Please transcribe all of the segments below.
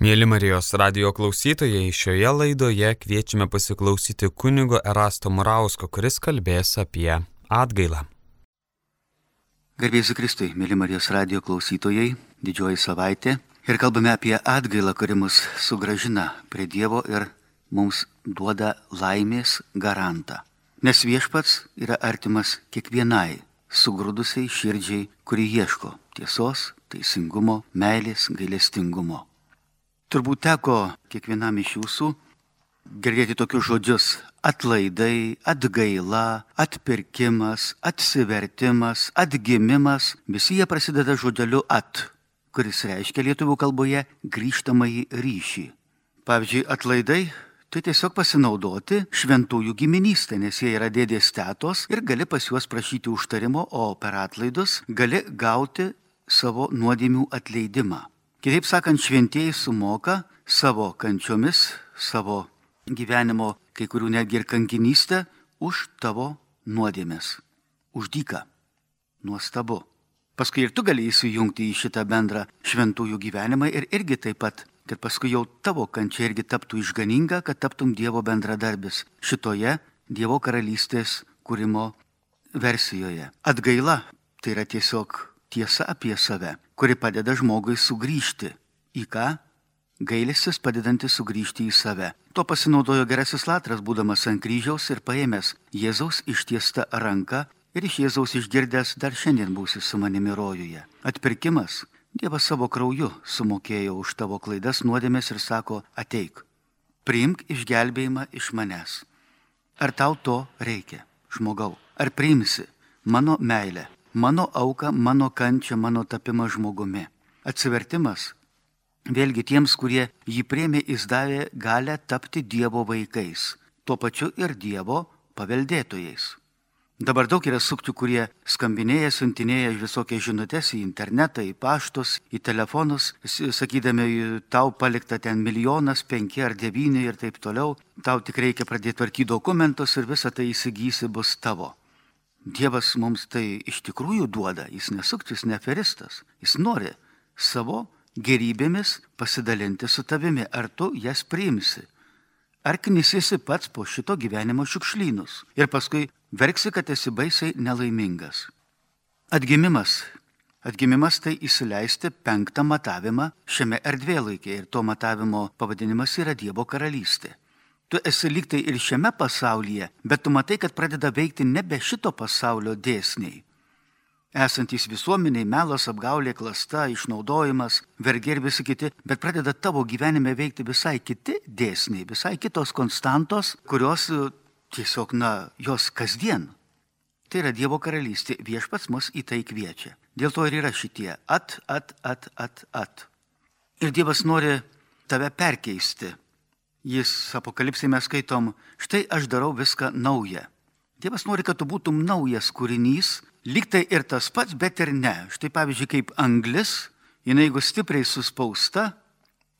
Mėly Marijos radio klausytojai, šioje laidoje kviečiame pasiklausyti kunigo Erasto Murausko, kuris kalbės apie atgailą. Garbėsiu Kristui, mėly Marijos radio klausytojai, didžioji savaitė ir kalbame apie atgailą, kuri mus sugražina prie Dievo ir mums duoda laimės garantą. Nes viešpats yra artimas kiekvienai sugrūdusiai širdžiai, kuri ieško tiesos, teisingumo, meilės, gailestingumo. Turbūt teko kiekvienam iš jūsų girdėti tokius žodžius - atlaidai, atgaila, atpirkimas, atsivertimas, atgimimas. Visi jie prasideda žodeliu at, kuris reiškia lietuvių kalboje grįžtamąjį ryšį. Pavyzdžiui, atlaidai tai tiesiog pasinaudoti šventųjų giminystę, nes jie yra dėdės tetos ir gali pas juos prašyti užtarimo, o per atlaidus gali gauti savo nuodėmių atleidimą. Kitaip sakant, šventieji sumoka savo kančiomis, savo gyvenimo, kai kurių netgi ir kankinystę, už tavo nuodėmės, už dyką. Nuostabu. Paskui ir tu gali įsijungti į šitą bendrą šventųjų gyvenimą ir irgi taip pat, kad paskui jau tavo kančia irgi taptų išganinga, kad taptum Dievo bendradarbis šitoje Dievo karalystės kūrimo versijoje. Atgaila tai yra tiesiog tiesa apie save, kuri padeda žmogui sugrįžti. Į ką? Gailestis padedantis sugrįžti į save. Tuo pasinaudojo gerasis latras, būdamas ant kryžiaus ir paėmęs Jėzaus ištiestą ranką ir iš Jėzaus išgirdęs dar šiandien būsi su manimi rojuje. Atpirkimas. Dievas savo krauju sumokėjo už tavo klaidas nuodėmės ir sako, ateik, priimk išgelbėjimą iš manęs. Ar tau to reikia, žmogau? Ar priimsi mano meilę, mano auką, mano kančią, mano tapimą žmogumi. Atsivertimas. Vėlgi tiems, kurie jį priemė, jis davė galę tapti Dievo vaikais, tuo pačiu ir Dievo paveldėtojais. Dabar daug yra sukčių, kurie skambinėja, siuntinėja visokias žinutės į internetą, į paštus, į telefonus, sakydami, tau palikta ten milijonas, penki ar devyni ir taip toliau, tau tik reikia pradėti tvarkyti dokumentus ir visą tai įsigysi bus tavo. Dievas mums tai iš tikrųjų duoda, jis nesuktis, neferistas, jis nori savo gerybėmis pasidalinti su tavimi, ar tu jas priimsi. Ar knisėsi pats po šito gyvenimo šiukšlynus ir paskui verksi, kad esi baisiai nelaimingas. Atgimimas. Atgimimas tai įsileisti penktą matavimą šiame erdvėlaikėje ir to matavimo pavadinimas yra Dievo karalystė tu esi lygtai ir šiame pasaulyje, bet tu matai, kad pradeda veikti nebe šito pasaulio dėsniai. Esantys visuomeniai, melas, apgaulė, klasta, išnaudojimas, vergi ir visi kiti, bet pradeda tavo gyvenime veikti visai kiti dėsniai, visai kitos konstantos, kurios e, tiesiog, na, jos kasdien. Tai yra Dievo karalystė, viešpats mus į tai kviečia. Dėl to ir yra šitie at, at, at, at, at. Ir Dievas nori tave perkeisti Jis apokalipsėje mes skaitom, štai aš darau viską naują. Dievas nori, kad tu būtum naujas kūrinys, lyg tai ir tas pats, bet ir ne. Štai pavyzdžiui, kaip anglis, jinai jeigu stipriai suspausta,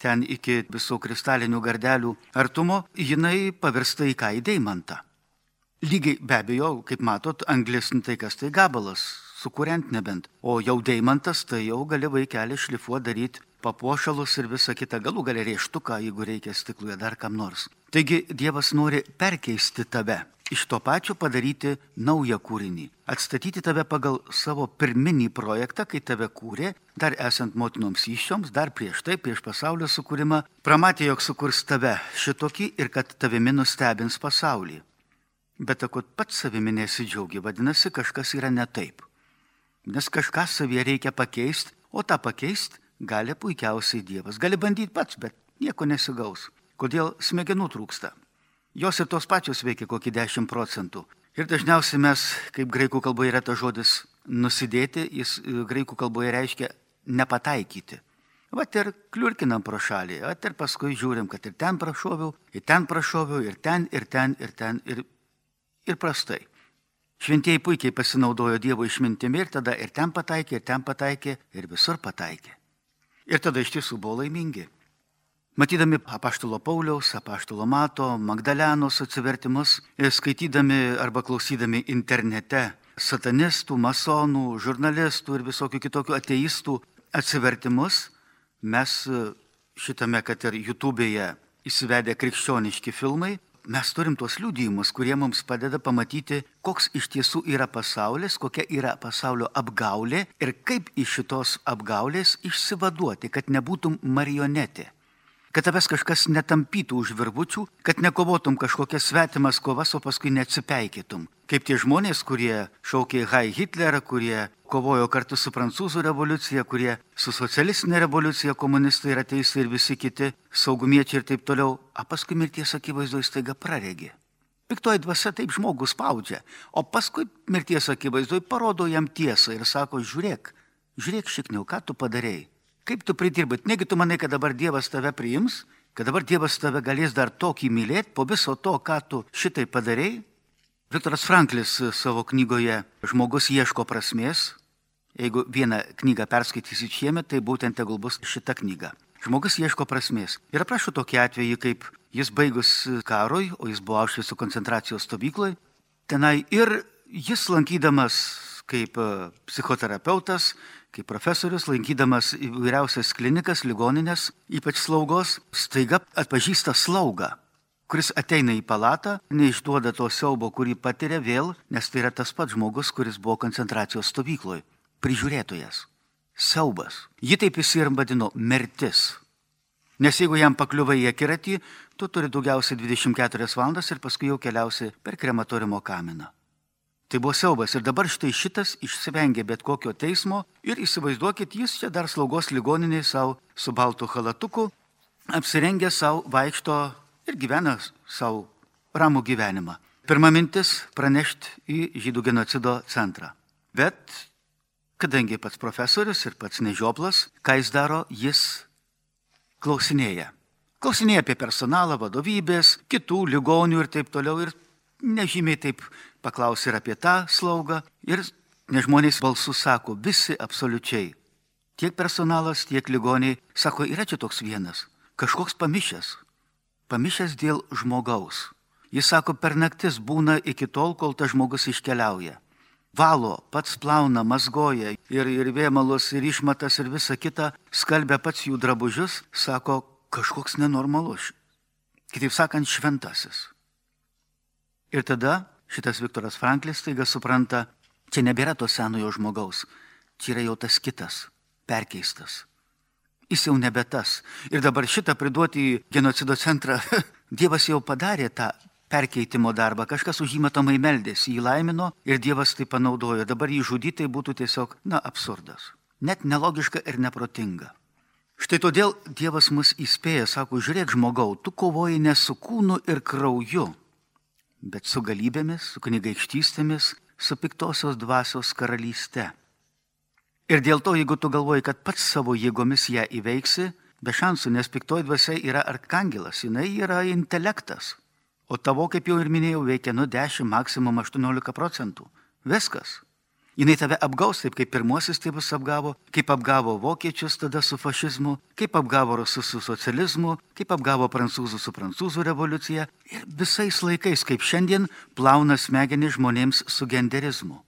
ten iki visų kristalinių gardelių artumo, jinai pavirsta į ką į deimantą. Lygiai be abejo, kaip matot, anglis nu tai kas tai gabalas, sukuriant nebent. O jau deimantas, tai jau gali vaikelį šlifuoti daryti papuošalus ir visą kitą galų gali rieštuką, jeigu reikia stikluje dar kam nors. Taigi Dievas nori perkeisti tave, iš to pačio padaryti naują kūrinį, atstatyti tave pagal savo pirminį projektą, kai tave kūrė, dar esant motinoms iššioms, dar prieš tai, prieš pasaulio sukūrimą, pramatė, jog sukurs tave šitokį ir kad tavimi nustebins pasaulį. Bet akut pats savimi nesidžiaugi, vadinasi, kažkas yra ne taip. Nes kažką savyje reikia pakeisti, o tą pakeisti gali puikiausiai Dievas. Gali bandyti pats, bet nieko nesigaus. Kodėl smegenų trūksta? Jos ir tos pačios veikia kokį 10 procentų. Ir dažniausiai mes, kaip graikų kalboje yra tas žodis nusidėti, jis e, graikų kalboje reiškia nepataikyti. Vat ir kliurkinam pro šalį, vat ir paskui žiūrim, kad ir ten prašoviau, ir ten prašoviau, ir ten, ir ten, ir ten, ir, ir prastai. Šventieji puikiai pasinaudojo Dievo išmintimi ir tada ir ten pataikė, ir ten pataikė, ir visur pataikė. Ir tada iš tiesų buvo laimingi. Matydami apaštalo Pauliaus, apaštalo Mato, Magdalenos atsivertimus, skaitydami arba klausydami internete satanistų, masonų, žurnalistų ir visokių kitokių ateistų atsivertimus, mes šitame, kad ir YouTube'e įsivedę krikščioniški filmai, mes turim tuos liūdėjimus, kurie mums padeda pamatyti, koks iš tiesų yra pasaulis, kokia yra pasaulio apgaulė ir kaip iš šitos apgaulės išsivaduoti, kad nebūtum marionetė kad tavęs kažkas netampytų už virvučių, kad nekovotum kažkokias svetimas kovas, o paskui neatsipeikytum. Kaip tie žmonės, kurie šaukė Hai Hitlerą, kurie kovojo kartu su prancūzų revoliucija, kurie su socialistinė revoliucija, komunistai ir ateistai ir visi kiti, saugumiečiai ir taip toliau, o paskui mirties akivaizdoje staiga praregi. Piktoji dvasia taip žmogus spaudžia, o paskui mirties akivaizdoje parodo jam tiesą ir sako, žiūrėk, žiūrėk šikniau, ką tu padarėjai. Kaip tu pridirbai? Negi tu manai, kad dabar Dievas tave priims, kad dabar Dievas tave galės dar tokį mylėti po viso to, ką tu šitai padarėjai? Viktoras Franklis savo knygoje Žmogus ieško prasmės, jeigu vieną knygą perskaitysit šiemet, tai būtent tegul bus šita knyga. Žmogus ieško prasmės. Ir aprašo tokį atvejį, kaip jis baigus karui, o jis buvo Aušvico koncentracijos stovykloje, tenai ir jis lankydamas kaip psichoterapeutas, kaip profesorius, lankydamas įvairiausias klinikas, ligoninės, ypač slaugos, staiga atpažįsta slaugą, kuris ateina į palatą, neišduoda to siaubo, kurį patiria vėl, nes tai yra tas pats žmogus, kuris buvo koncentracijos stovykloje, prižiūrėtojas. Siaubas. Ji taip jis ir vadino mirtis. Nes jeigu jam pakliuvai į akiratį, tu turi daugiausiai 24 valandas ir paskui jau keliausi per krematoriumo kaminą. Tai buvo siaubas ir dabar štai šitas išsivengė bet kokio teismo ir įsivaizduokit, jis čia dar slaugos ligoniniai savo su baltu halatuku, apsirengė savo, vaikšto ir gyvena savo ramų gyvenimą. Pirma mintis - pranešti į žydų genocido centrą. Bet kadangi pats profesorius ir pats nežioplas, ką jis daro, jis klausinėja. Klausinėja apie personalą, vadovybės, kitų ligonių ir taip toliau. Ir nežymiai taip paklausė ir apie tą slaugą. Ir nežmonės balsų sako, visi absoliučiai. Tiek personalas, tiek ligoniai sako, yra čia toks vienas, kažkoks pamišęs. Pamišęs dėl žmogaus. Jis sako, per naktis būna iki tol, kol tas žmogus iškeliauja. Valo, pats plauna, mazgoja ir, ir vėmalus, ir išmatas, ir visa kita, skalbia pats jų drabužius, sako, kažkoks nenormalus. Kitaip sakant, šventasis. Ir tada šitas Viktoras Franklis taiga supranta, čia nebėra to senojo žmogaus, čia yra jau tas kitas, perkeistas. Jis jau nebe tas. Ir dabar šitą priduoti į genocido centrą, Dievas jau padarė tą perkeitimo darbą, kažkas už jį matomai meldėsi, jį laimino ir Dievas tai panaudojo. Dabar jį žudyti būtų tiesiog, na, absurdas. Net nelogiška ir neprotinga. Štai todėl Dievas mus įspėja, sako, žiūrėk žmogau, tu kovoji ne su kūnu ir krauju, bet su galybėmis, su kunigaikštystėmis, su piktosios dvasios karalyste. Ir dėl to, jeigu tu galvoji, kad pats savo jėgomis ją įveiksi, be šansų, nes piktoji dvasia yra arkangelas, jinai yra intelektas. O tavo, kaip jau ir minėjau, veikia nuo 10, maksimum 18 procentų. Viskas. Jis tave apgaus taip, kaip pirmasis tėvus apgavo, kaip apgavo vokiečius tada su fašizmu, kaip apgavo rusus su socializmu, kaip apgavo prancūzų su prancūzų revoliucija ir visais laikais, kaip šiandien, plauna smegenį žmonėms su genderizmu.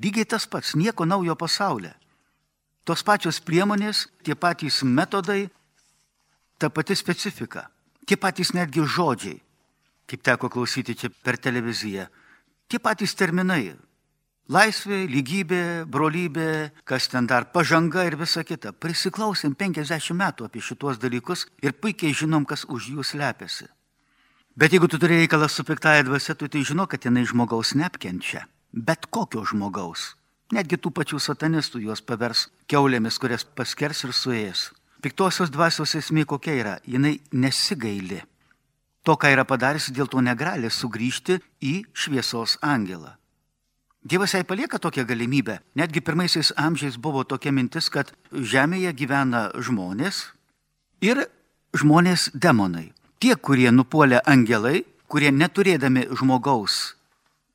Lygiai tas pats, nieko naujo pasaulyje. Tos pačios priemonės, tie patys metodai, ta pati specifika, tie patys netgi žodžiai, kaip teko klausyti čia per televiziją, tie patys terminai Laisvė, lygybė, brolybė, kas ten dar, pažanga ir visa kita. Prisiklausėm 50 metų apie šituos dalykus ir puikiai žinom, kas už jų slepiasi. Bet jeigu tu turi reikalą su piktaja dvasia, tu tai žino, kad jinai žmogaus neapkenčia. Bet kokio žmogaus. Netgi tų pačių satanistų juos pavers keulėmis, kurias paskers ir suės. Piktosios dvasios esmė kokia yra? Jinai nesigaili. To, ką yra padariusi, dėl to negali sugrįžti į šviesos angelą. Dievas jai palieka tokią galimybę. Netgi pirmaisiais amžiais buvo tokia mintis, kad Žemėje gyvena žmonės ir žmonės demonai. Tie, kurie nupuolė angelai, kurie neturėdami žmogaus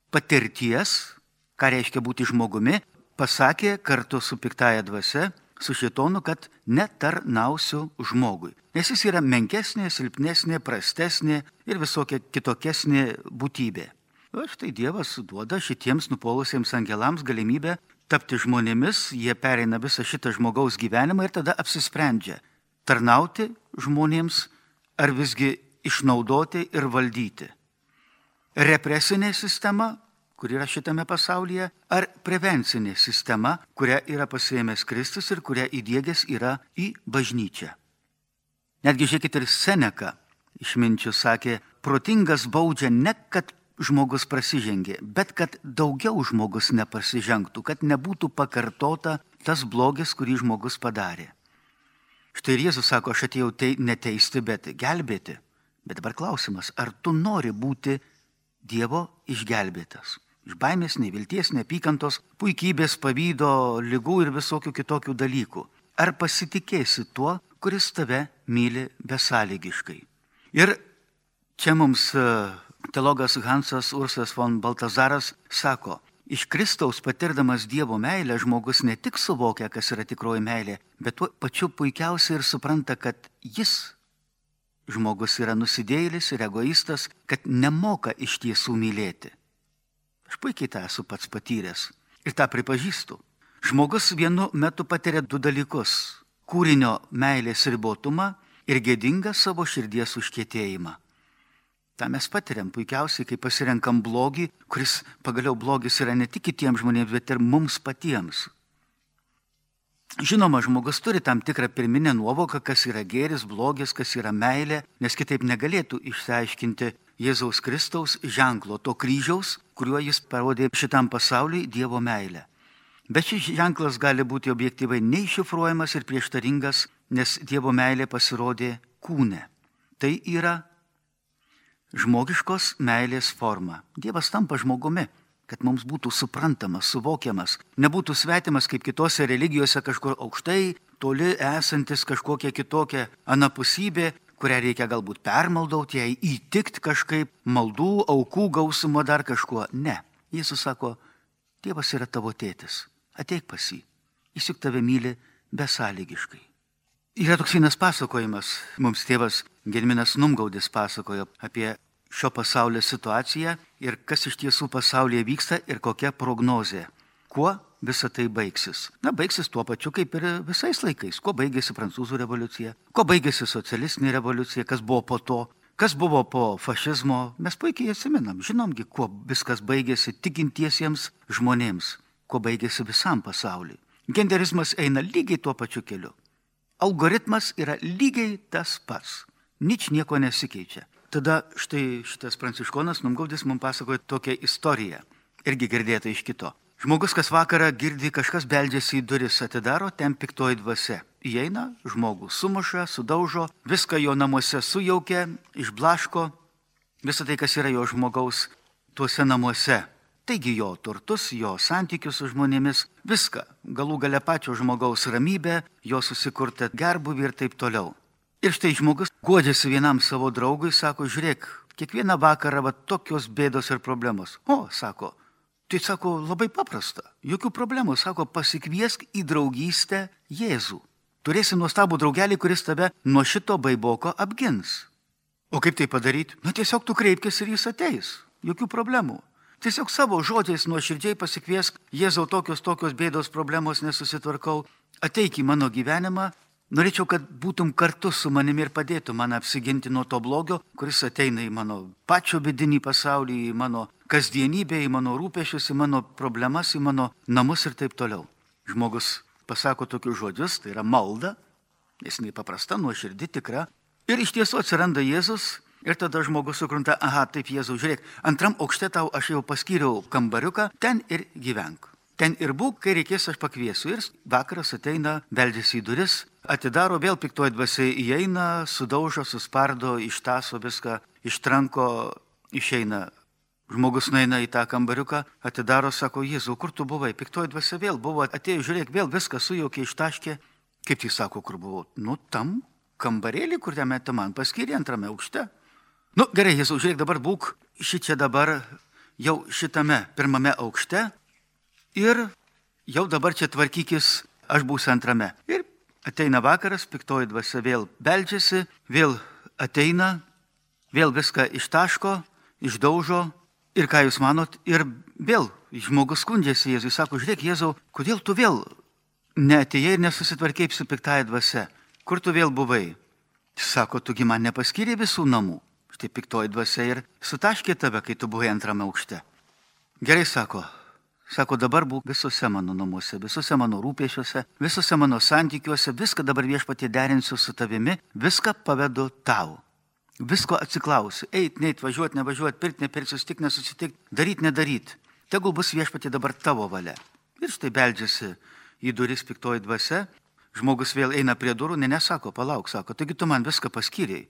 patirties, ką reiškia būti žmogumi, pasakė kartu su piktaja dvasia, su šitonu, kad netarnausiu žmogui. Nes jis yra menkesnė, silpnesnė, prastesnė ir visokia kitokesnė būtybė. O štai Dievas duoda šitiems nupolusiems angelams galimybę tapti žmonėmis, jie pereina visą šitą žmogaus gyvenimą ir tada apsisprendžia. tarnauti žmonėms ar visgi išnaudoti ir valdyti. Represinė sistema, kur yra šitame pasaulyje, ar prevencinė sistema, kurią yra pasėmęs Kristus ir kurią įdėgęs yra į bažnyčią. Netgi žiūrėkit ir Seneka išminčių sakė, protingas baudžia ne kad žmogus prasižengė, bet kad daugiau žmogus nepasižengtų, kad nebūtų pakartota tas blogis, kurį žmogus padarė. Štai ir Jėzus sako, aš atėjau tai neteisti, bet gelbėti. Bet dabar klausimas, ar tu nori būti Dievo išgelbėtas? Iš baimės, nevilties, neapykantos, puikybės, pavydo, lygų ir visokių kitokių dalykų. Ar pasitikėsi tuo, kuris tave myli besąlygiškai? Ir čia mums e, teologas Hansas Ursas von Baltazaras sako, iš Kristaus patirdamas Dievo meilę žmogus ne tik suvokia, kas yra tikroji meilė, bet tuo pačiu puikiausiai ir supranta, kad jis, žmogus, yra nusidėjėlis ir egoistas, kad nemoka iš tiesų mylėti. Aš puikiai tą esu pats patyręs ir tą pripažįstu. Žmogus vienu metu patiria du dalykus - kūrinio meilės ribotumą ir gėdingą savo širdies užkėtėjimą. Ta mes patiriam puikiausiai, kai pasirenkam blogį, kuris pagaliau blogis yra ne tik kitiems žmonėms, bet ir mums patiems. Žinoma, žmogus turi tam tikrą pirminę nuovoką, kas yra gėris, blogis, kas yra meilė, nes kitaip negalėtų išsiaiškinti Jėzaus Kristaus ženklo, to kryžiaus, kuriuo jis parodė šitam pasauliui Dievo meilę. Bet šis ženklas gali būti objektyvai neiššifruojamas ir prieštaringas nes Dievo meilė pasirodė kūne. Tai yra žmogiškos meilės forma. Dievas tampa žmogumi, kad mums būtų suprantamas, suvokiamas, nebūtų svetimas kaip kitose religijose kažkur aukštai, toli esantis kažkokia kitokia anapusybė, kurią reikia galbūt permaldauti, jai įtikti kažkaip maldų, aukų gausumo dar kažkuo. Ne. Jėzus sako, Dievas yra tavo tėtis, ateik pas jį, jis juk tave myli besąlygiškai. Yra toks vienas pasakojimas, mums tėvas Gedminas Numgaudis pasakojo apie šio pasaulio situaciją ir kas iš tiesų pasaulyje vyksta ir kokia prognozė. Kuo visa tai baigsis? Na, baigsis tuo pačiu kaip ir visais laikais. Kuo baigėsi prancūzų revoliucija, kuo baigėsi socialistinė revoliucija, kas buvo po to, kas buvo po fašizmo. Mes puikiai atsimenam, žinomgi, kuo viskas baigėsi tikintiesiems žmonėms, kuo baigėsi visam pasauliu. Genderizmas eina lygiai tuo pačiu keliu algoritmas yra lygiai tas pats. Nič nieko nesikeičia. Tada štai šitas pranciškonas Numgaudis mums pasakoja tokią istoriją. Irgi girdėta iš kito. Žmogus kas vakarą girdi, kažkas beldžiasi į duris, atidaro, ten piktoji dvasia. Įeina, žmogų sumuša, sudaužo, viską jo namuose sujaukia, išblaško, visą tai, kas yra jo žmogaus tuose namuose Taigi jo turtus, jo santykius su žmonėmis, viską, galų gale pačio žmogaus ramybę, jo susikurtą gerbuvį ir taip toliau. Ir štai žmogus godžiasi vienam savo draugui, sako, žiūrėk, kiekvieną vakarą va tokios bėdos ir problemos. O, sako, tai sako, labai paprasta, jokių problemų, sako, pasikviesk į draugystę Jėzų. Turėsi nuostabų draugelį, kuris tave nuo šito baiboko apgins. O kaip tai padaryti? Na tiesiog tu kreipkis ir jis ateis. Jokių problemų. Tiesiog savo žodžiais nuoširdžiai pasikviesk, Jėzau, tokios tokios bėdos problemos nesusitvarkau, ateik į mano gyvenimą, norėčiau, kad būtum kartu su manimi ir padėtum man apsiginti nuo to blogio, kuris ateina į mano pačio vidinį pasaulį, į mano kasdienybę, į mano rūpešius, į mano problemas, į mano namus ir taip toliau. Žmogus pasako tokius žodžius, tai yra malda, nes nepaprasta, nuoširdi, tikra. Ir iš tiesų atsiranda Jėzus Ir tada žmogus sukrunta, aha, taip Jėzau, žiūrėk, antram aukšte tau aš jau paskyriau kambariuką, ten ir gyvenk. Ten ir būk, kai reikės aš pakviesiu. Ir vakaras ateina, beldžiasi į duris, atidaro, vėl piktoji dvasia įeina, sudaužo, suspardo, ištaso viską, ištranko, išeina. Žmogus nueina į tą kambariuką, atidaro, sako, Jėzau, kur tu buvai? Piktoji dvasia vėl buvo, atėjo, žiūrėk, vėl viską sujaukė, ištaškė. Kaip jis sako, kur buvau? Nu, tam kambarėlį, kur ten man paskyrė antrame aukšte. Nu, gerai, Jėzau, žiūrėk, dabar būk šičia dabar jau šitame pirmame aukšte ir jau dabar čia tvarkykis, aš būsiu antrame. Ir ateina vakaras, piktoji dvasia vėl beldžiasi, vėl ateina, vėl viską ištaško, išdaužo ir ką jūs manot, ir vėl žmogus skundžiasi Jėzui, sako, žiūrėk, Jėzau, kodėl tu vėl neatėjai ir nesusitvarkėjai su piktaja dvasia? kur tu vėl buvai? Sako, tugi man nepaskyrė visų namų. Štai piktoji dvasia ir sutaškė tave, kai tu buvai antrame aukšte. Gerai sako, sako, dabar būk visose mano namuose, visose mano rūpėšiuose, visose mano santykiuose, viską dabar viešpatie derinsiu su tavimi, viską pavedu tau. Visko atsiklausiu, eit, neit, važiuoti, nevažiuoti, pirkti, nepirkti, susitikti, nesusitikti, daryti, nedaryti. Tegul bus viešpatie dabar tavo valia. Ir štai beldžiasi į duris piktoji dvasia, žmogus vėl eina prie durų, ne nesako, palauk, sako, taigi tu man viską paskyrėjai.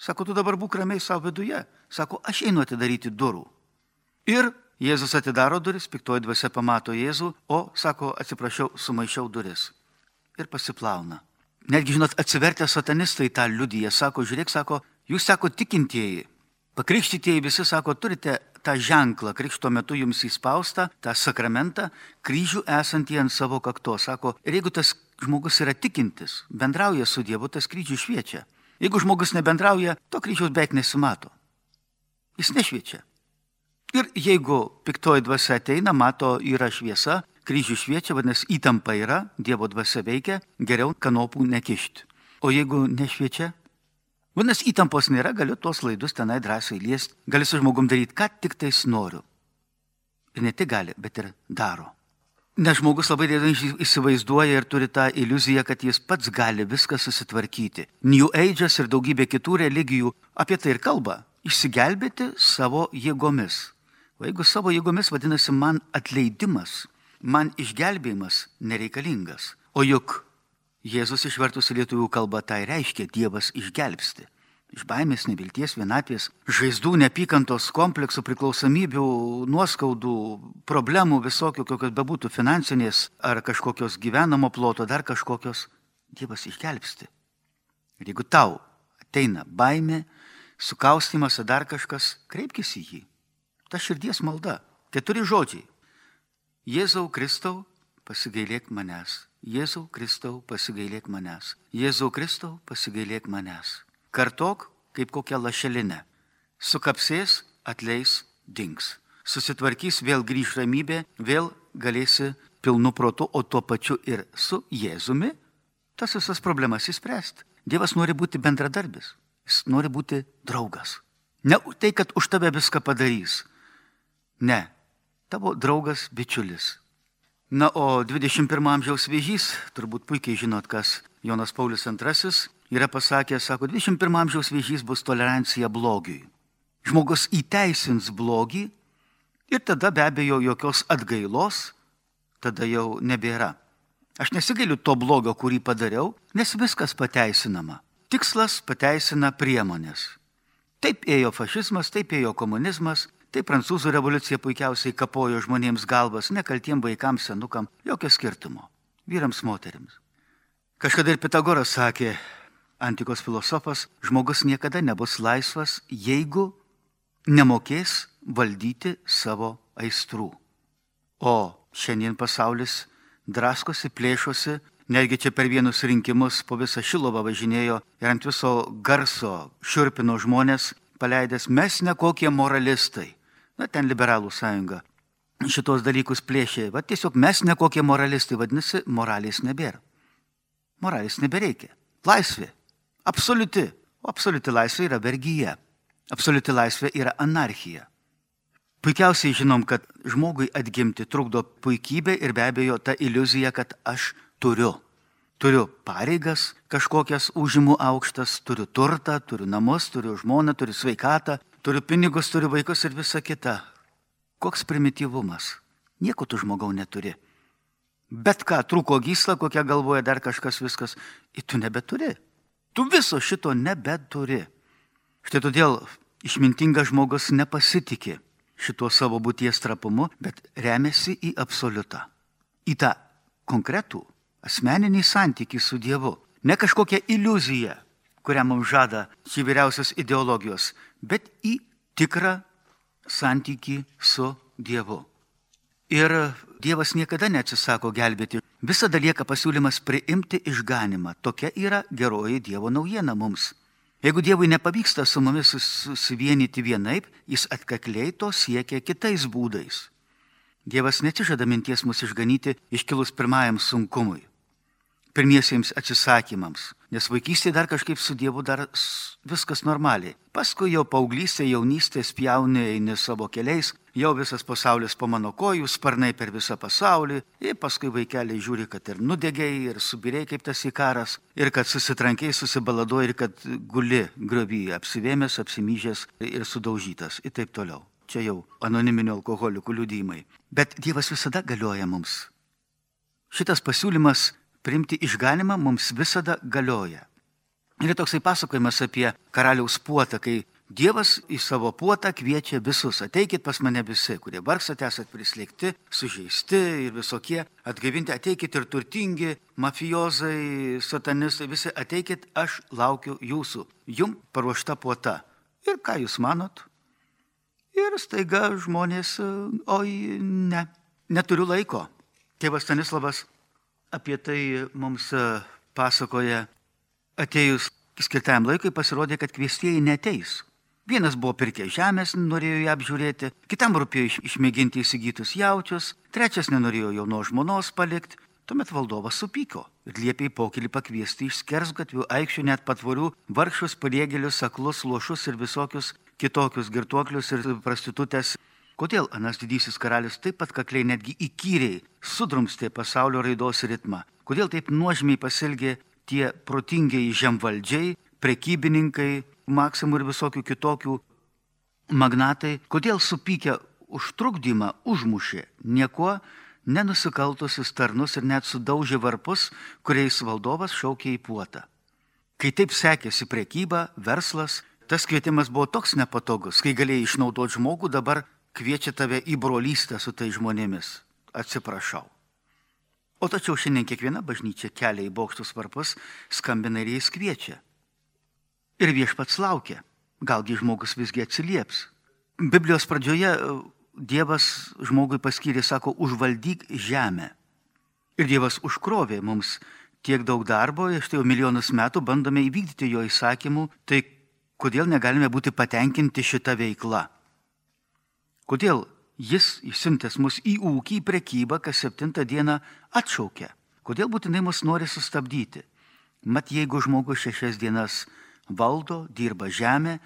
Sako, tu dabar būk ramiai savo viduje. Sako, aš einu atidaryti durų. Ir Jėzus atidaro duris, piktoji dvasia pamato Jėzų, o, sako, atsiprašau, sumaišiau duris. Ir pasiplauna. Netgi, žinot, atsivertę satanistai tą liudiją, sako, žiūrėk, sako, jūs, sako, tikintieji, pakrikštytieji visi, sako, turite tą ženklą, krikšto metu jums įspaustą, tą sakramentą, kryžių esantį ant savo kakto. Sako, ir jeigu tas žmogus yra tikintis, bendrauja su Dievu, tas kryžius šviečia. Jeigu žmogus nebendrauja, to kryžiaus beveik nesimato. Jis nešviečia. Ir jeigu piktoji dvasia ateina, mato, yra šviesa, kryžių šviečia, vadinasi, įtampa yra, Dievo dvasia veikia, geriau kanopų nekišti. O jeigu nešviečia, vadinasi, įtampos nėra, galiu tuos laidus tenai drąsiai liesti, gali su žmogum daryti, ką tik tais noriu. Ir ne tik gali, bet ir daro. Nes žmogus labai dažnai įsivaizduoja ir turi tą iliuziją, kad jis pats gali viską susitvarkyti. New Age'as ir daugybė kitų religijų apie tai ir kalba - išsigelbėti savo jėgomis. O jeigu savo jėgomis vadinasi man atleidimas, man išgelbėjimas nereikalingas. O juk Jėzus išvertus į lietuvių kalbą tai reiškia Dievas išgelbsti. Iš baimės, nevilties, vienatvės, žaizdų, nepykantos, kompleksų, priklausomybių, nuoskaudų, problemų visokių, kokios bebūtų finansinės ar kažkokios gyvenamo ploto, dar kažkokios, Dievas išgelbsti. Ir jeigu tau ateina baimė, sukaustimas ar dar kažkas, kreipkis į jį ta širdies malda. Keturi žodžiai. Jėzau Kristau, pasigailėk manęs. Jėzau Kristau, pasigailėk manęs. Jėzau Kristau, pasigailėk manęs. Kartok kaip kokią lašelinę. Sukapsės, atleis, dings. Susitvarkys, vėl grįž ramybė, vėl galėsi pilnu protu, o tuo pačiu ir su Jėzumi tas visas problemas įspręsti. Dievas nori būti bendradarbis, jis nori būti draugas. Ne tai, kad už tave viską padarys, Ne, tavo draugas bičiulis. Na, o 21 amžiaus vėžys, turbūt puikiai žinot, kas Jonas Paulius II yra pasakęs, sako, 21 amžiaus vėžys bus tolerancija blogiui. Žmogus įteisins blogį ir tada be abejo jokios atgailos tada jau nebėra. Aš nesigailiu to blogio, kurį padariau, nes viskas pateisinama. Tikslas pateisina priemonės. Taip ėjo fašizmas, taip ėjo komunizmas, Tai prancūzų revoliucija puikiausiai kapojo žmonėms galvas, nekaltiem vaikams, senukam, jokio skirtumo. Vyrams, moteriams. Kažkada ir Pitagoras sakė, antikos filosofas, žmogus niekada nebus laisvas, jeigu nemokės valdyti savo aistrų. O šiandien pasaulis draskosi, plėšosi, netgi čia per vienus rinkimus po visą šilovą važinėjo ir ant viso garso širpino žmonės, paleidęs mes nekokie moralistai na ten liberalų sąjunga, šitos dalykus plėšė. Va tiesiog mes nekokie moralistai, vadinasi, moralės nebėra. Moralės nebereikia. Laisvė. Absoliuti. O absoliuti laisvė yra vergyje. Absoliuti laisvė yra anarchija. Puikiausiai žinom, kad žmogui atgimti trukdo puikybė ir be abejo ta iliuzija, kad aš turiu. Turiu pareigas kažkokias užimu aukštas, turiu turtą, turiu namus, turiu žmoną, turiu sveikatą, turiu pinigus, turiu vaikus ir visa kita. Koks primityvumas. Nieko tu žmogau neturi. Bet ką, trūko gysla, kokia galvoja dar kažkas viskas, ir tu nebeturi. Tu viso šito nebeturi. Štai todėl išmintingas žmogus nepasitikė šituo savo būties trapumu, bet remiasi į absoliutą. Į tą konkretų asmeninį santykį su Dievu. Ne kažkokią iliuziją, kurią mums žada šį vyriausios ideologijos, bet į tikrą santykį su Dievu. Ir Dievas niekada neatsisako gelbėti. Visada lieka pasiūlymas priimti išganimą. Tokia yra geroji Dievo naujiena mums. Jeigu Dievui nepavyksta su mumis susivienyti vienaip, jis atkakliai to siekia kitais būdais. Dievas netižada minties mus išganyti iškilus pirmajam sunkumui, pirmiesiems atsisakymams, Nes vaikystėje dar kažkaip su Dievu dar viskas normaliai. Paskui jau paauglystė, jaunystė spjauni eini savo keliais, jau visas pasaulis po mano kojų, sparnai per visą pasaulį, ir paskui vaikeliai žiūri, kad ir nudegėjai, ir subiriai kaip tas įkaras, ir kad susitrankiai, susibaladoji, ir kad guli grovyje, apsivėmęs, apsimyžęs ir sudaužytas, ir taip toliau. Čia jau anoniminio alkoholikų liudymai. Bet Dievas visada galioja mums. Šitas pasiūlymas priimti išganimą mums visada galioja. Yra toksai pasakojimas apie karaliaus puotą, kai Dievas į savo puotą kviečia visus, ateikit pas mane visi, kurie vargstate, esat prislėgti, sužeisti ir visokie, atgaivinti, ateikit ir turtingi, mafijozai, satanistai, visi ateikit, aš laukiu jūsų, jum paruošta puota. Ir ką jūs manot? Ir staiga žmonės, oi, ne, neturiu laiko. Tėvas Stanislavas apie tai mums e, pasakoja atėjus skirtam laikui pasirodė, kad kviestieji neteis. Vienas buvo pirkęs žemės, norėjo ją apžiūrėti, kitam rūpėjo išmėginti įsigytus jaučius, trečias nenorėjo jaunos žmonos palikti. Tuomet valdovas supyko ir liepė į pokylį pakviesti iš skersgatvių, aikščių net patvorių, vargšus, paliegėlius, aklus, lošus ir visokius kitokius girtuoklius ir prostitutės Kodėl Anas didysis karalius taip pat kakliai netgi įkyriai sudrumstė pasaulio raidos ritmą? Kodėl taip nuožmiai pasilgė tie protingiai žemvaldžiai, prekybininkai, maksimų ir visokių kitokių magnatai? Kodėl supykę už trukdymą užmušė nieko nenusikaltusius tarnus ir net sudaužė varpus, kuriais valdovas šaukė į puotą? Kai taip sekėsi prekyba, verslas, tas kvietimas buvo toks nepatogus, kai galėjai išnaudoti žmogų, dabar kviečia tave į brolystę su tai žmonėmis. Atsiprašau. O tačiau šiandien kiekviena bažnyčia kelia į bokštus varpus, skambina ir jais kviečia. Ir viešpats laukia, galgi žmogus visgi atsilieps. Biblijos pradžioje e, Dievas žmogui paskyrė, sako, užvaldyk žemę. Ir Dievas užkrovė mums tiek daug darbo, iš tai jau milijonus metų bandome įvykdyti jo įsakymų, tai kodėl negalime būti patenkinti šitą veiklą? Kodėl jis išsiuntęs mus į ūkį, į prekybą, kas septintą dieną atšaukia? Kodėl būtinai mus nori sustabdyti? Mat jeigu žmogus šešias dienas valdo, dirba žemę,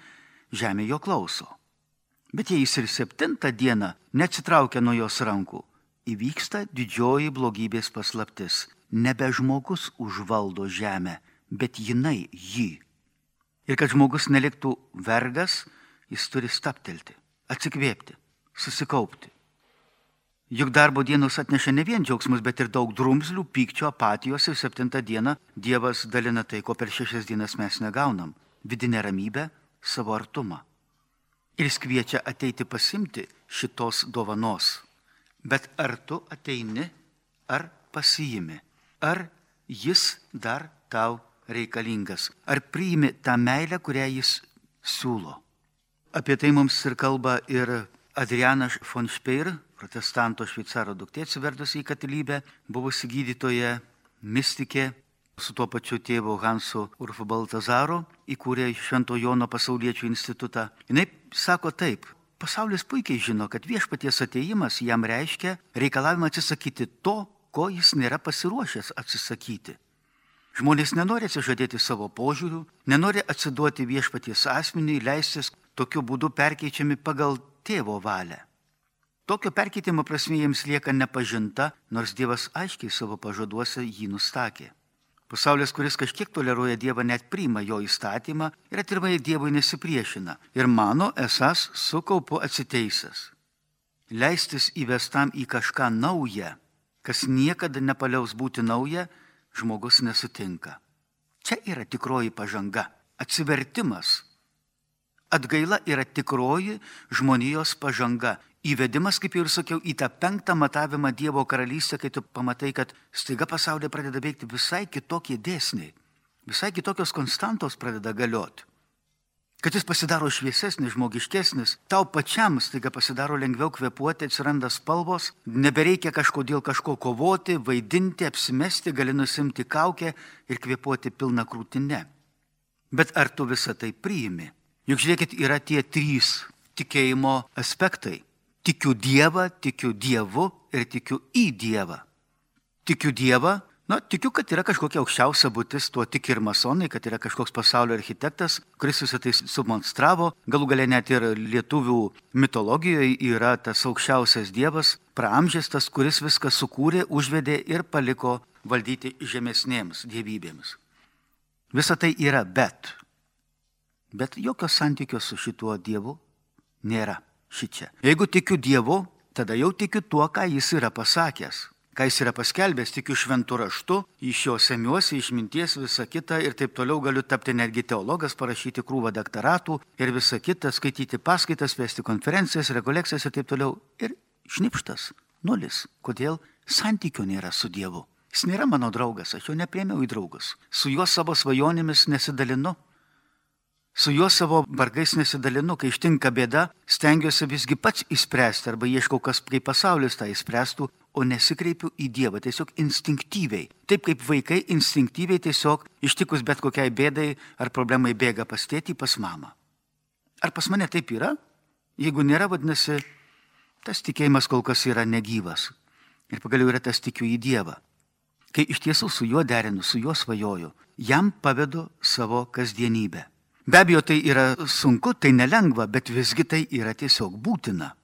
žemė jo klauso. Bet jei jis ir septintą dieną neatsitraukia nuo jos rankų, įvyksta didžioji blogybės paslaptis. Nebe žmogus užvaldo žemę, bet jinai jį. Ir kad žmogus neliktų vergas, jis turi staptelti, atsikvėpti susikaupti. Juk darbo dienos atneša ne vien džiaugsmus, bet ir daug drumzlių, pykčio, apatijos ir septintą dieną Dievas dalina tai, ko per šešias dienas mes negaunam - vidinę ramybę, savo artumą. Ir jis kviečia ateiti pasimti šitos dovanos. Bet ar tu ateini, ar pasiimi, ar jis dar tau reikalingas, ar priimi tą meilę, kurią jis siūlo. Apie tai mums ir kalba ir Adriana von Speir, protestanto šveicaro duktė atsivertusi į katalikybę, buvusi gydytoja, mystikė, su tuo pačiu tėvu Hansu Urfu Baltazaru, įkūrė Švento Jono pasauliečių institutą. Jis sako taip, pasaulis puikiai žino, kad viešpaties ateimas jam reiškia reikalavimą atsisakyti to, ko jis nėra pasiruošęs atsisakyti. Žmonės nenori atsižadėti savo požiūrių, nenori atsiduoti viešpaties asmeniui, leistis tokiu būdu perkeičiami pagal tėvo valią. Tokio perkeitimo prasme jiems lieka nepažinta, nors Dievas aiškiai savo pažaduose jį nustakė. Pasaulis, kuris kažkiek toleruoja Dievą, net priima jo įstatymą ir atvirmai Dievui nesipriešina ir mano esas su kaupu atsiteisęs. Leistis įvestam į kažką naują, kas niekada nepaliaus būti nauja, žmogus nesutinka. Čia yra tikroji pažanga, atsivertimas Atgaila yra tikroji žmonijos pažanga. Įvedimas, kaip jau ir sakiau, į tą penktą matavimą Dievo karalystę, kai tu pamatai, kad staiga pasaulyje pradeda veikti visai kitokie dėsniai, visai kitokios konstantos pradeda galioti. Kad jis pasidaro šviesesnis, žmogiškesnis, tau pačiam staiga pasidaro lengviau kvepuoti, atsiranda spalvos, nebereikia kažkodėl kažko kovoti, vaidinti, apsimesti, gali nusimti kaukę ir kvepuoti pilną krūtinę. Bet ar tu visą tai priimi? Juk žiūrėkit, yra tie trys tikėjimo aspektai. Tikiu Dievą, tikiu Dievu ir tikiu į Dievą. Tikiu Dievą, Na, tikiu, kad yra kažkokia aukščiausia būtis, tuo tik ir masonai, kad yra kažkoks pasaulio architektas, kuris visą tai sumonstravo. Galų galę net ir lietuvių mitologijoje yra tas aukščiausias dievas, praamžestas, kuris viską sukūrė, užvedė ir paliko valdyti žemesnėms dievybėms. Visa tai yra, bet. Bet jokio santykio su šituo dievu nėra šičia. Jeigu tikiu dievu, tada jau tikiu tuo, ką jis yra pasakęs ką jis yra paskelbęs, tikiu šventų raštu, iš jo semiuosi, išminties visą kitą ir taip toliau galiu tapti netgi teologas, parašyti krūvą doktoratų ir visą kitą, skaityti paskaitas, vesti konferencijas, rekolekcijas ir taip toliau. Ir šnipštas, nulis. Kodėl? Santykio nėra su Dievu. Jis nėra mano draugas, aš jo nepriemiau į draugus. Su juo savo svajonėmis nesidalinu. Su juo savo vargais nesidalinu, kai ištinka bėda, stengiuosi visgi pats įspręsti arba ieškau, kas kaip pasaulis tą įspręstų, o nesikreipiu į Dievą, tiesiog instinktyviai. Taip kaip vaikai instinktyviai tiesiog ištikus bet kokiai bėdai ar problemai bėga pas tėtį, pas mamą. Ar pas mane taip yra? Jeigu nėra, vadinasi, tas tikėjimas kol kas yra negyvas. Ir pagaliau yra tas tikiu į Dievą. Kai iš tiesų su juo derinu, su juo svajoju, jam pavedu savo kasdienybę. Be abejo, tai yra sunku, tai nelengva, bet visgi tai yra tiesiog būtina.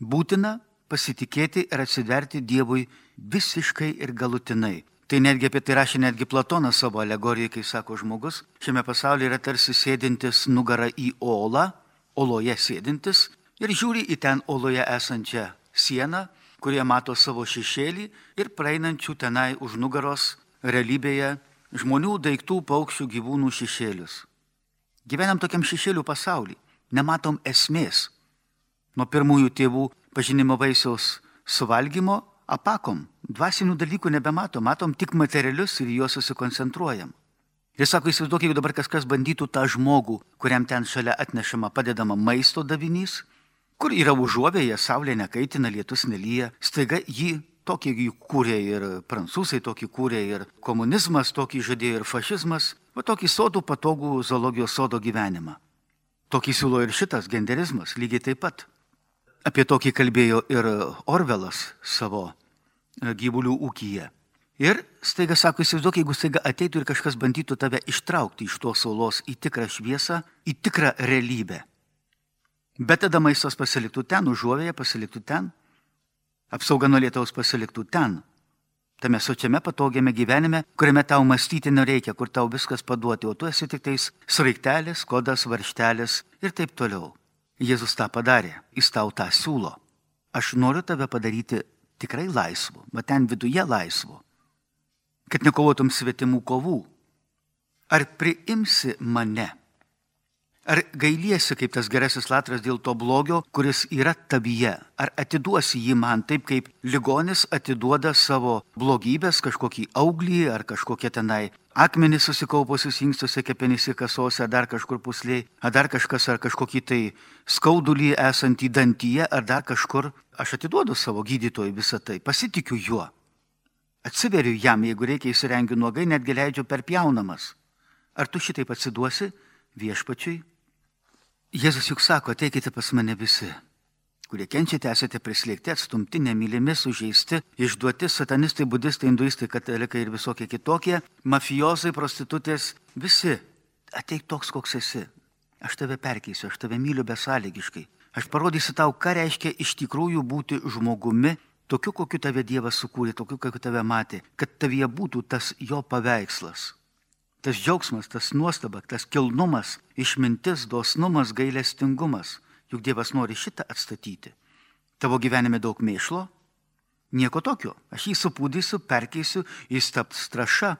Būtina pasitikėti ir atsiverti Dievui visiškai ir galutinai. Tai netgi apie tai rašė netgi Platonas savo alegorijoje, kai sako žmogus, šiame pasaulyje yra tarsi sėdintis nugara į olą, oloje sėdintis ir žiūri į ten oloje esančią sieną, kurie mato savo šešėlį ir praeinančių tenai už nugaros realybėje žmonių, daiktų, paukščių, gyvūnų šešėlius. Gyvenam tokiam šešėlių pasaulį, nematom esmės. Nuo pirmųjų tėvų pažinimo vaisiaus suvalgymo apakom. Dvasinių dalykų nebematom, matom tik materialius ir juos susikoncentruojam. Ir sako, įsivaizduok, jeigu dabar kažkas bandytų tą žmogų, kuriam ten šalia atnešama padedama maisto davinys, kur yra užuovėje, saulė nekaitina, lietus nelyja, staiga jį tokį jį kūrė ir prancūzai, tokį kūrė ir komunizmas, tokį žadėjo ir fašizmas, o tokį sodų patogų zoologijos sodo gyvenimą. Tokį siūlo ir šitas genderizmas, lygiai taip pat. Apie tokį kalbėjo ir Orvelas savo e, gyvulių ūkyje. Ir staiga sako, įsivaizduok, jeigu staiga ateitų ir kažkas bandytų tave ištraukti iš tos saulos į tikrą šviesą, į tikrą realybę. Bet tada maistas pasiliktų ten, užuovėje pasiliktų ten, apsauga nuo lietaus pasiliktų ten, tame sočiame patogiame gyvenime, kuriame tau mąstyti nereikia, kur tau viskas paduoti, o tu esi tik tais sraigtelis, kodas, varštelis ir taip toliau. Jėzus tą padarė, jis tau tą siūlo. Aš noriu tave padaryti tikrai laisvu, bet ten viduje laisvu, kad nekovotum svetimų kovų. Ar priimsi mane? Ar gailiesi kaip tas gerasis latras dėl to blogio, kuris yra tavyje? Ar atiduosi jį man taip, kaip ligonis atiduoda savo blogybės, kažkokį auglį ar kažkokią tenai akmenį susikaupusius inkstuose, kepenyse kasose, ar dar kažkur pusliai, ar dar kažkas, ar kažkokį tai skaudulį esantį dantyje, ar dar kažkur. Aš atiduodu savo gydytojui visą tai, pasitikiu juo. Atsiveriu jam, jeigu reikia įsirengiu nuogai, netgi leidžiu per pjaunamas. Ar tu šitaip atsiduosi viešpačiui? Jėzus juk sako, ateikite pas mane visi, kurie kenčiate, esate prislėgti, atstumti, nemylimi, sužeisti, išduoti satanistai, budistai, hinduistai, katalikai ir visokie kitokie, mafijozai, prostitutės, visi. Ateik toks, koks esi. Aš tave perkeisiu, aš tave myliu besąlygiškai. Aš parodysiu tau, ką reiškia iš tikrųjų būti žmogumi, tokiu, kokiu tave Dievas sukūrė, tokiu, kokiu tave matė, kad tavyje būtų tas jo paveikslas tas džiaugsmas, tas nuostaba, tas kilnumas, išmintis, dosnumas, gailestingumas. Juk Dievas nori šitą atstatyti. Tavo gyvenime daug mėšlo? Nieko tokio. Aš jį supūdysiu, perkeisiu, jis taps traša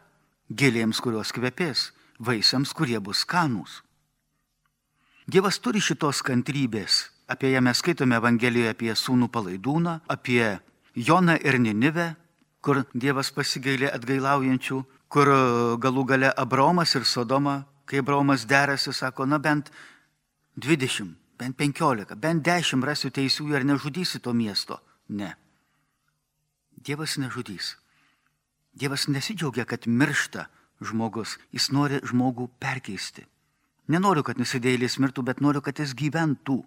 gėlėms, kurios kvepės, vaisiams, kurie bus skanūs. Dievas turi šitos kantrybės. Apie ją mes skaitome Evangelijoje apie sūnų palaidūną, apie Joną ir Ninivę, kur Dievas pasigailė atgailaujančių, kur e, galų gale Abraomas ir Sodoma, kai Abraomas derasi, sako, na bent 20, bent 15, bent 10 rasiu teisų ir nežudysi to miesto. Ne. Dievas nežudys. Dievas nesidžiaugia, kad miršta žmogus, jis nori žmogų perkeisti. Nenoriu, kad nusidėjėlis mirtų, bet noriu, kad jis gyventų.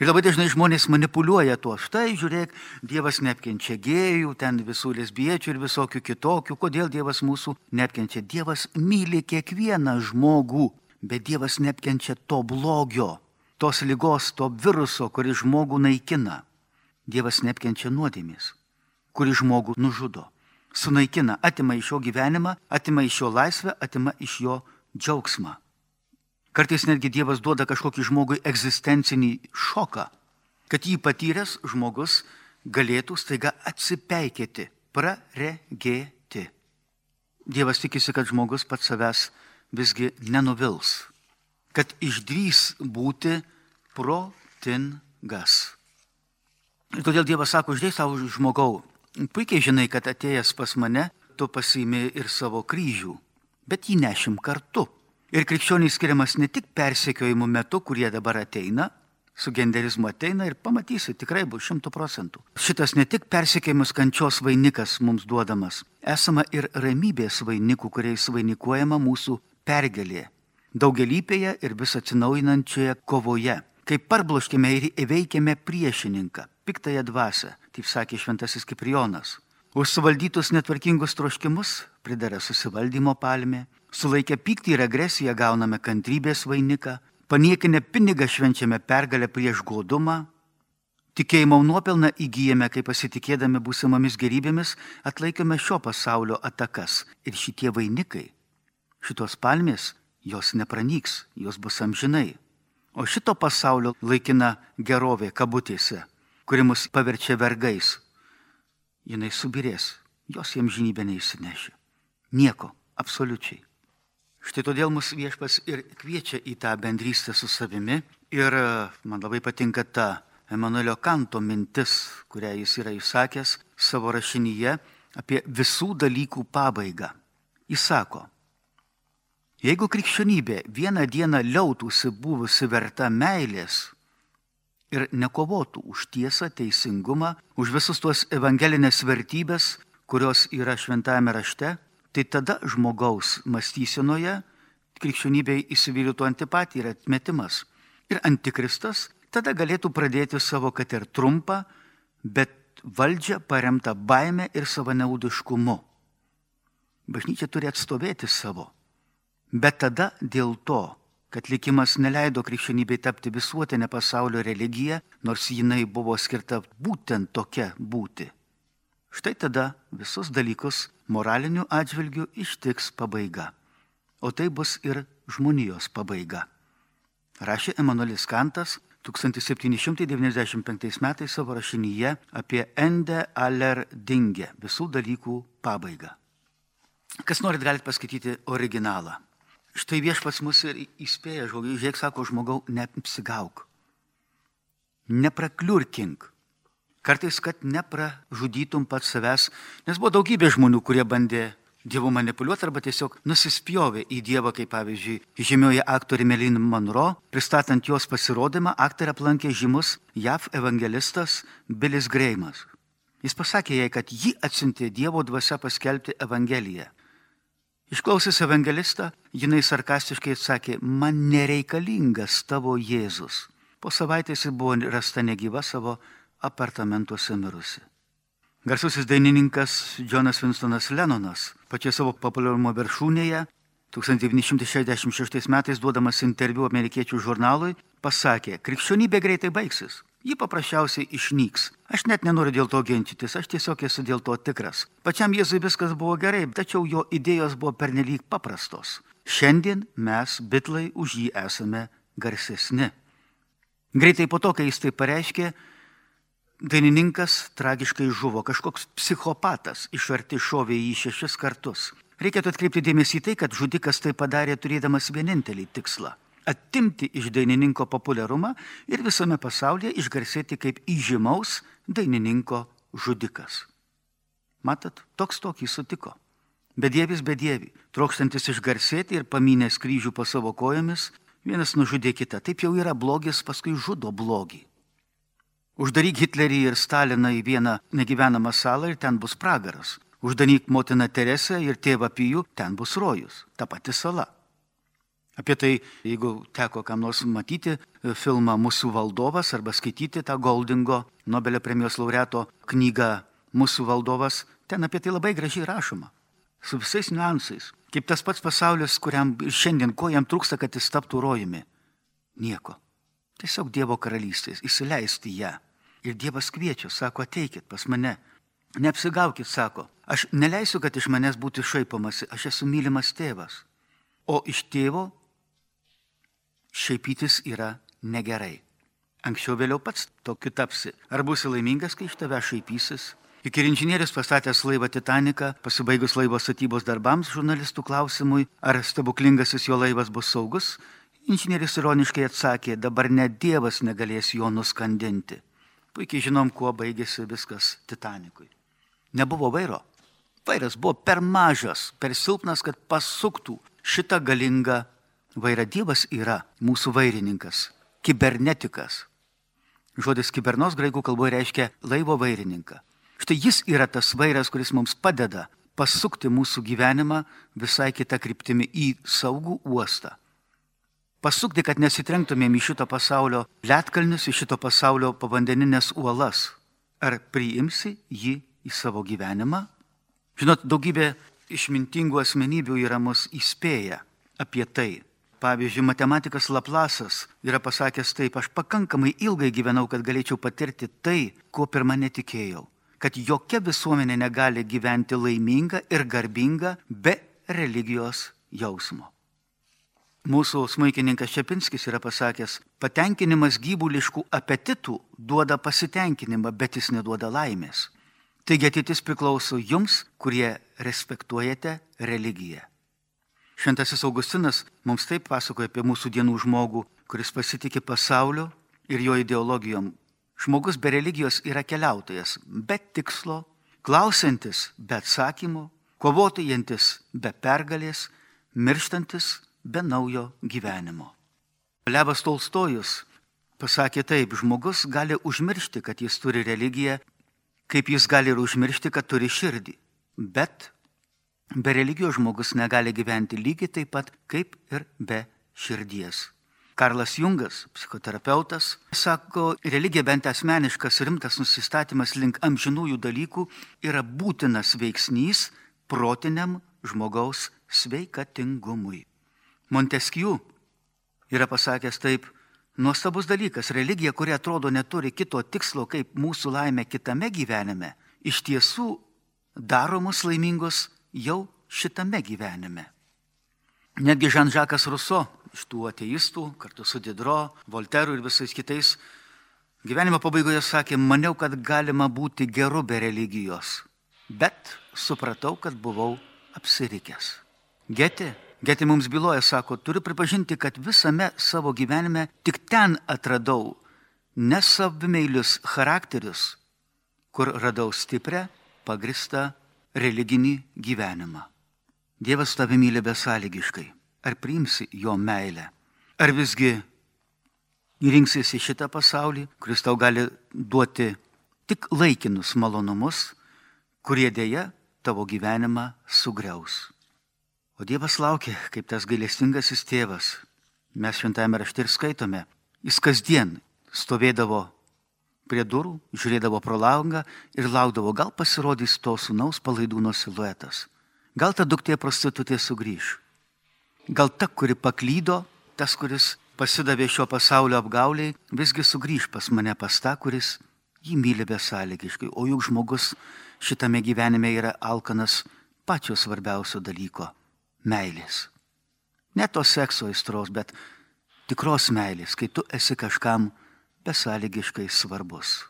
Ir labai dažnai žmonės manipuliuoja tuo. Štai žiūrėk, Dievas neapkenčia gėjų, ten visų lesbiečių ir visokių kitokių. Kodėl Dievas mūsų neapkenčia? Dievas myli kiekvieną žmogų, bet Dievas neapkenčia to blogio, tos lygos, to viruso, kuris žmogų naikina. Dievas neapkenčia nuodėmės, kuris žmogų nužudo. Sunaikina, atima iš jo gyvenimą, atima iš jo laisvę, atima iš jo džiaugsmą. Kartais netgi Dievas duoda kažkokį žmogui egzistencinį šoką, kad jį patyręs žmogus galėtų staiga atsipeikėti, praregėti. Dievas tikisi, kad žmogus pats savęs visgi nenuvils, kad išdrys būti protingas. Ir todėl Dievas sako, uždėk savo žmogau, puikiai žinai, kad atėjęs pas mane, tu pasiimi ir savo kryžių, bet jį nešim kartu. Ir krikščionys skiriamas ne tik persekiojimų metu, kurie dabar ateina, su genderizmu ateina ir pamatysi, tikrai bus šimtų procentų. Šitas ne tik persekiojimus kančios vainikas mums duodamas, esama ir ramybės vainikų, kuriais vainikuojama mūsų pergalė. Daugelypėje ir vis atsinaujinančioje kovoje, kai parbloškime ir įveikėme priešininką, piktąją dvasę, taip sakė šventasis Kiprionas. Už suvaldytus netvarkingus troškimus pridara susivaldymo palmė, Sulaikę pyktį ir agresiją gauname kantrybės vainiką, paniekinę pinigą švenčiame pergalę prieš godumą, tikėjimo nuopelną įgyjame, kai pasitikėdami būsimomis gerybėmis atlaikome šio pasaulio atakas. Ir šitie vainikai, šitos palmės, jos nepranyks, jos bus amžinai. O šito pasaulio laikina gerovė kabutėse, kuri mus paverčia vergais, jinai subirės, jos jiems žinybė neįsineši. Nieko, absoliučiai. Štai todėl mus viešpas ir kviečia į tą bendrystę su savimi. Ir e, man labai patinka ta Emanuelio Kanto mintis, kurią jis yra įsakęs savo rašinyje apie visų dalykų pabaigą. Jis sako, jeigu krikščionybė vieną dieną liautųsi buvusi verta meilės ir nekovotų už tiesą, teisingumą, už visus tuos evangelinės vertybės, kurios yra šventame rašte, tai tada žmogaus mąstysenoje krikščionybėje įsivylytų antipatija ir atmetimas. Ir antikristas tada galėtų pradėti savo, kad ir trumpą, bet valdžią paremtą baime ir savanaudiškumu. Bažnyčia turi atstovėti savo. Bet tada dėl to, kad likimas neleido krikščionybei tapti visuotinę pasaulio religiją, nors jinai buvo skirta būtent tokia būti Štai tada visus dalykus moraliniu atžvilgiu ištiks pabaiga. O tai bus ir žmonijos pabaiga. Rašė Emanuelis Kantas 1795 metais savo rašinyje apie Ende aller Dinge visų dalykų pabaigą. Kas norit, galite paskaityti originalą. Štai viešpats mus ir įspėja, žiūrėk, sako žmogau, neapsigauk. Neprakliurkink. Kartais, kad nepražudytum pats savęs, nes buvo daugybė žmonių, kurie bandė Dievu manipuliuoti arba tiesiog nusispjovė į Dievą, kaip pavyzdžiui, žymioji aktorė Melin Monroe, pristatant jos pasirodymą, aktorė aplankė žymus JAV evangelistas Bilis Greimas. Jis pasakė jai, kad ji atsinti Dievo dvasia paskelbti Evangeliją. Išklausęs evangelistą, jinai sarkastiškai atsakė, man nereikalingas tavo Jėzus. Po savaitės ji buvo rasta negyva savo apartamentuose mirusi. Garsusis dainininkas Jonas Winstonas Lennonas pačioje savo populiarumo viršūnėje 1966 metais duodamas interviu amerikiečių žurnalui pasakė, krikščionybė greitai baigsis. Ji paprasčiausiai išnyks. Aš net nenoriu dėl to ginčytis, aš tiesiog esu dėl to tikras. Pačiam Jėzui viskas buvo gerai, tačiau jo idėjos buvo pernelyg paprastos. Šiandien mes, bitlai, už jį esame garsesni. Greitai po to, kai jis tai pareiškė, Dainininkas tragiškai žuvo, kažkoks psichopatas iš arti šovė jį šešis kartus. Reikėtų atkreipti dėmesį į tai, kad žudikas tai padarė turėdamas vienintelį tikslą - atimti iš dainininko populiarumą ir visame pasaulyje išgarsėti kaip įžymaus dainininko žudikas. Matot, toks tokį sutiko. Bedievis bedievi, trokštantis išgarsėti ir paminės kryžių po savo kojomis, vienas nužudė kitą. Taip jau yra blogis, paskui žudo blogį. Uždaryk Hitlerį ir Staliną į vieną negyvenamą salą ir ten bus pragaras. Uždaryk motiną Teresę ir tėvą Pijų, ten bus rojus, ta pati sala. Apie tai, jeigu teko kam nors matyti filmą Mūsų valdovas arba skaityti tą Goldingo Nobelio premijos laureato knygą Mūsų valdovas, ten apie tai labai gražiai rašoma. Su visais niuansais. Kaip tas pats pasaulis, kuriam šiandien ko jam trūksta, kad jis taptų rojumi. Nieko. Tiesiog Dievo karalystės, įsileisti ją. Ir Dievas kviečia, sako, ateikit pas mane. Neapsigaukit, sako, aš neleisiu, kad iš manęs būtų šaipomasi, aš esu mylimas tėvas. O iš tėvo šaipytis yra negerai. Anksčiau vėliau pats tokiu tapsi. Ar būsi laimingas, kai iš tave šaipysis? Juk ir inžinierius pastatęs laivą Titaniką, pasibaigus laivo statybos darbams, žurnalistų klausimui, ar stebuklingasis jo laivas bus saugus, inžinierius ironiškai atsakė, dabar net Dievas negalės jo nuskandinti. Puikiai žinom, kuo baigėsi viskas Titanikui. Nebuvo vairo. Vairas buvo per mažas, per silpnas, kad pasuktų šitą galingą vairą. Dievas yra mūsų vairininkas, kibernetikas. Žodis kibernos graikų kalboje reiškia laivo vairininką. Štai jis yra tas vairas, kuris mums padeda pasukti mūsų gyvenimą visai kitą kryptimį į saugų uostą. Pasukti, kad nesitrenktumėm į šito pasaulio lietkalnius, į šito pasaulio povandeninės uolas. Ar priimsi jį į savo gyvenimą? Žinot, daugybė išmintingų asmenybių yra mus įspėję apie tai. Pavyzdžiui, matematikas Laplasas yra pasakęs taip, aš pakankamai ilgai gyvenau, kad galėčiau patirti tai, ko pirmą netikėjau. Kad jokia visuomenė negali gyventi laiminga ir garbinga be religijos jausmo. Mūsų smaikininkas Šepinskis yra pasakęs, patenkinimas gyvuliškų apetitų duoda pasitenkinimą, bet jis neduoda laimės. Taigi ateitis priklauso jums, kurie respektuojate religiją. Šventasis Augustinas mums taip pasakoja apie mūsų dienų žmogų, kuris pasitikė pasaulio ir jo ideologijom. Žmogus be religijos yra keliautojas, be tikslo, klausantis be atsakymo, kovotojantis be pergalės, mirštantis be naujo gyvenimo. Levas Tolstojus pasakė taip, žmogus gali užmiršti, kad jis turi religiją, kaip jis gali ir užmiršti, kad turi širdį. Bet be religijos žmogus negali gyventi lygiai taip pat kaip ir be širdies. Karlas Jungas, psichoterapeutas, sako, religija bent asmeniškas rimtas nusistatymas link amžinųjų dalykų yra būtinas veiksnys protiniam žmogaus sveikatingumui. Montesquieu yra pasakęs taip, nuostabus dalykas, religija, kuri atrodo neturi kito tikslo kaip mūsų laimė kitame gyvenime, iš tiesų daro mus laimingus jau šitame gyvenime. Netgi Žan-Žakas Ruso iš tų ateistų, kartu su Didro, Volteru ir visais kitais, gyvenimo pabaigoje sakė, maniau, kad galima būti geru be religijos, bet supratau, kad buvau apsirikęs. Getė Getė mums byloja, sako, turiu pripažinti, kad visame savo gyvenime tik ten atradau nesavimeilius charakterius, kur radau stiprią, pagristą religinį gyvenimą. Dievas tave myli besąlygiškai. Ar priimsi jo meilę? Ar visgi rinksiesi šitą pasaulį, kuris tau gali duoti tik laikinus malonumus, kurie dėja tavo gyvenimą sugriaus? O Dievas laukia, kaip tas gailestingasis tėvas. Mes šventame rašte ir skaitome. Jis kasdien stovėdavo prie durų, žiūrėdavo pro langą ir laukdavo, gal pasirodys to sunaus palaidūno siluetas. Gal ta duktė prostitutė sugrįž. Gal ta, kuri paklydo, tas, kuris pasidavė šio pasaulio apgauliai, visgi sugrįž pas mane pas tą, kuris jį myli besąlygiškai. O juk žmogus šitame gyvenime yra alkanas pačio svarbiausio dalyko meilės. Ne to sekso aistros, bet tikros meilės, kai tu esi kažkam besąlygiškai svarbus.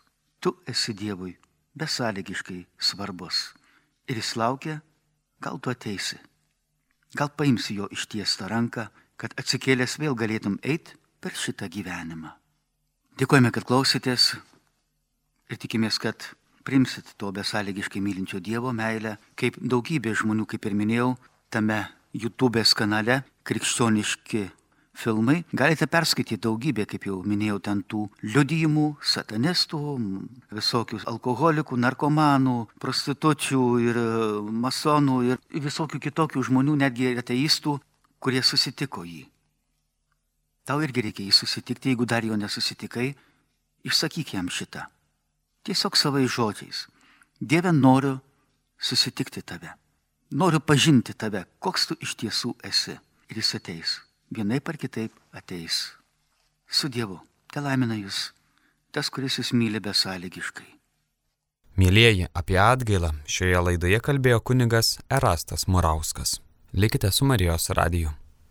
Tu esi Dievui besąlygiškai svarbus. Ir jis laukia, gal tu ateisi. Gal paimsi jo ištiestą ranką, kad atsikėlęs vėl galėtum eiti per šitą gyvenimą. Dėkojame, kad klausėtės ir tikimės, kad primsit to besąlygiškai mylinčio Dievo meilę, kaip daugybė žmonių, kaip ir minėjau, tame YouTube'ės kanale krikščioniški filmai. Galite perskaityti daugybę, kaip jau minėjau, ten tų liudijimų, satanistų, visokių alkoholikų, narkomanų, prostitučių ir masonų ir visokių kitokių žmonių, netgi ateistų, kurie susitiko jį. tau irgi reikia jį susitikti, jeigu dar jo nesusitikai, išsakyk jam šitą. Tiesiog savai žodžiais. Dieve noriu susitikti tave. Noriu pažinti tave, koks tu iš tiesų esi. Ir jis ateis. Vienaip ar kitaip ateis. Su Dievu. Te laimina jūs. Tas, kuris jūs myli besąlygiškai. Mėlyjeji, apie atgailą šioje laidoje kalbėjo kunigas Erastas Murauskas. Likite su Marijos radiju.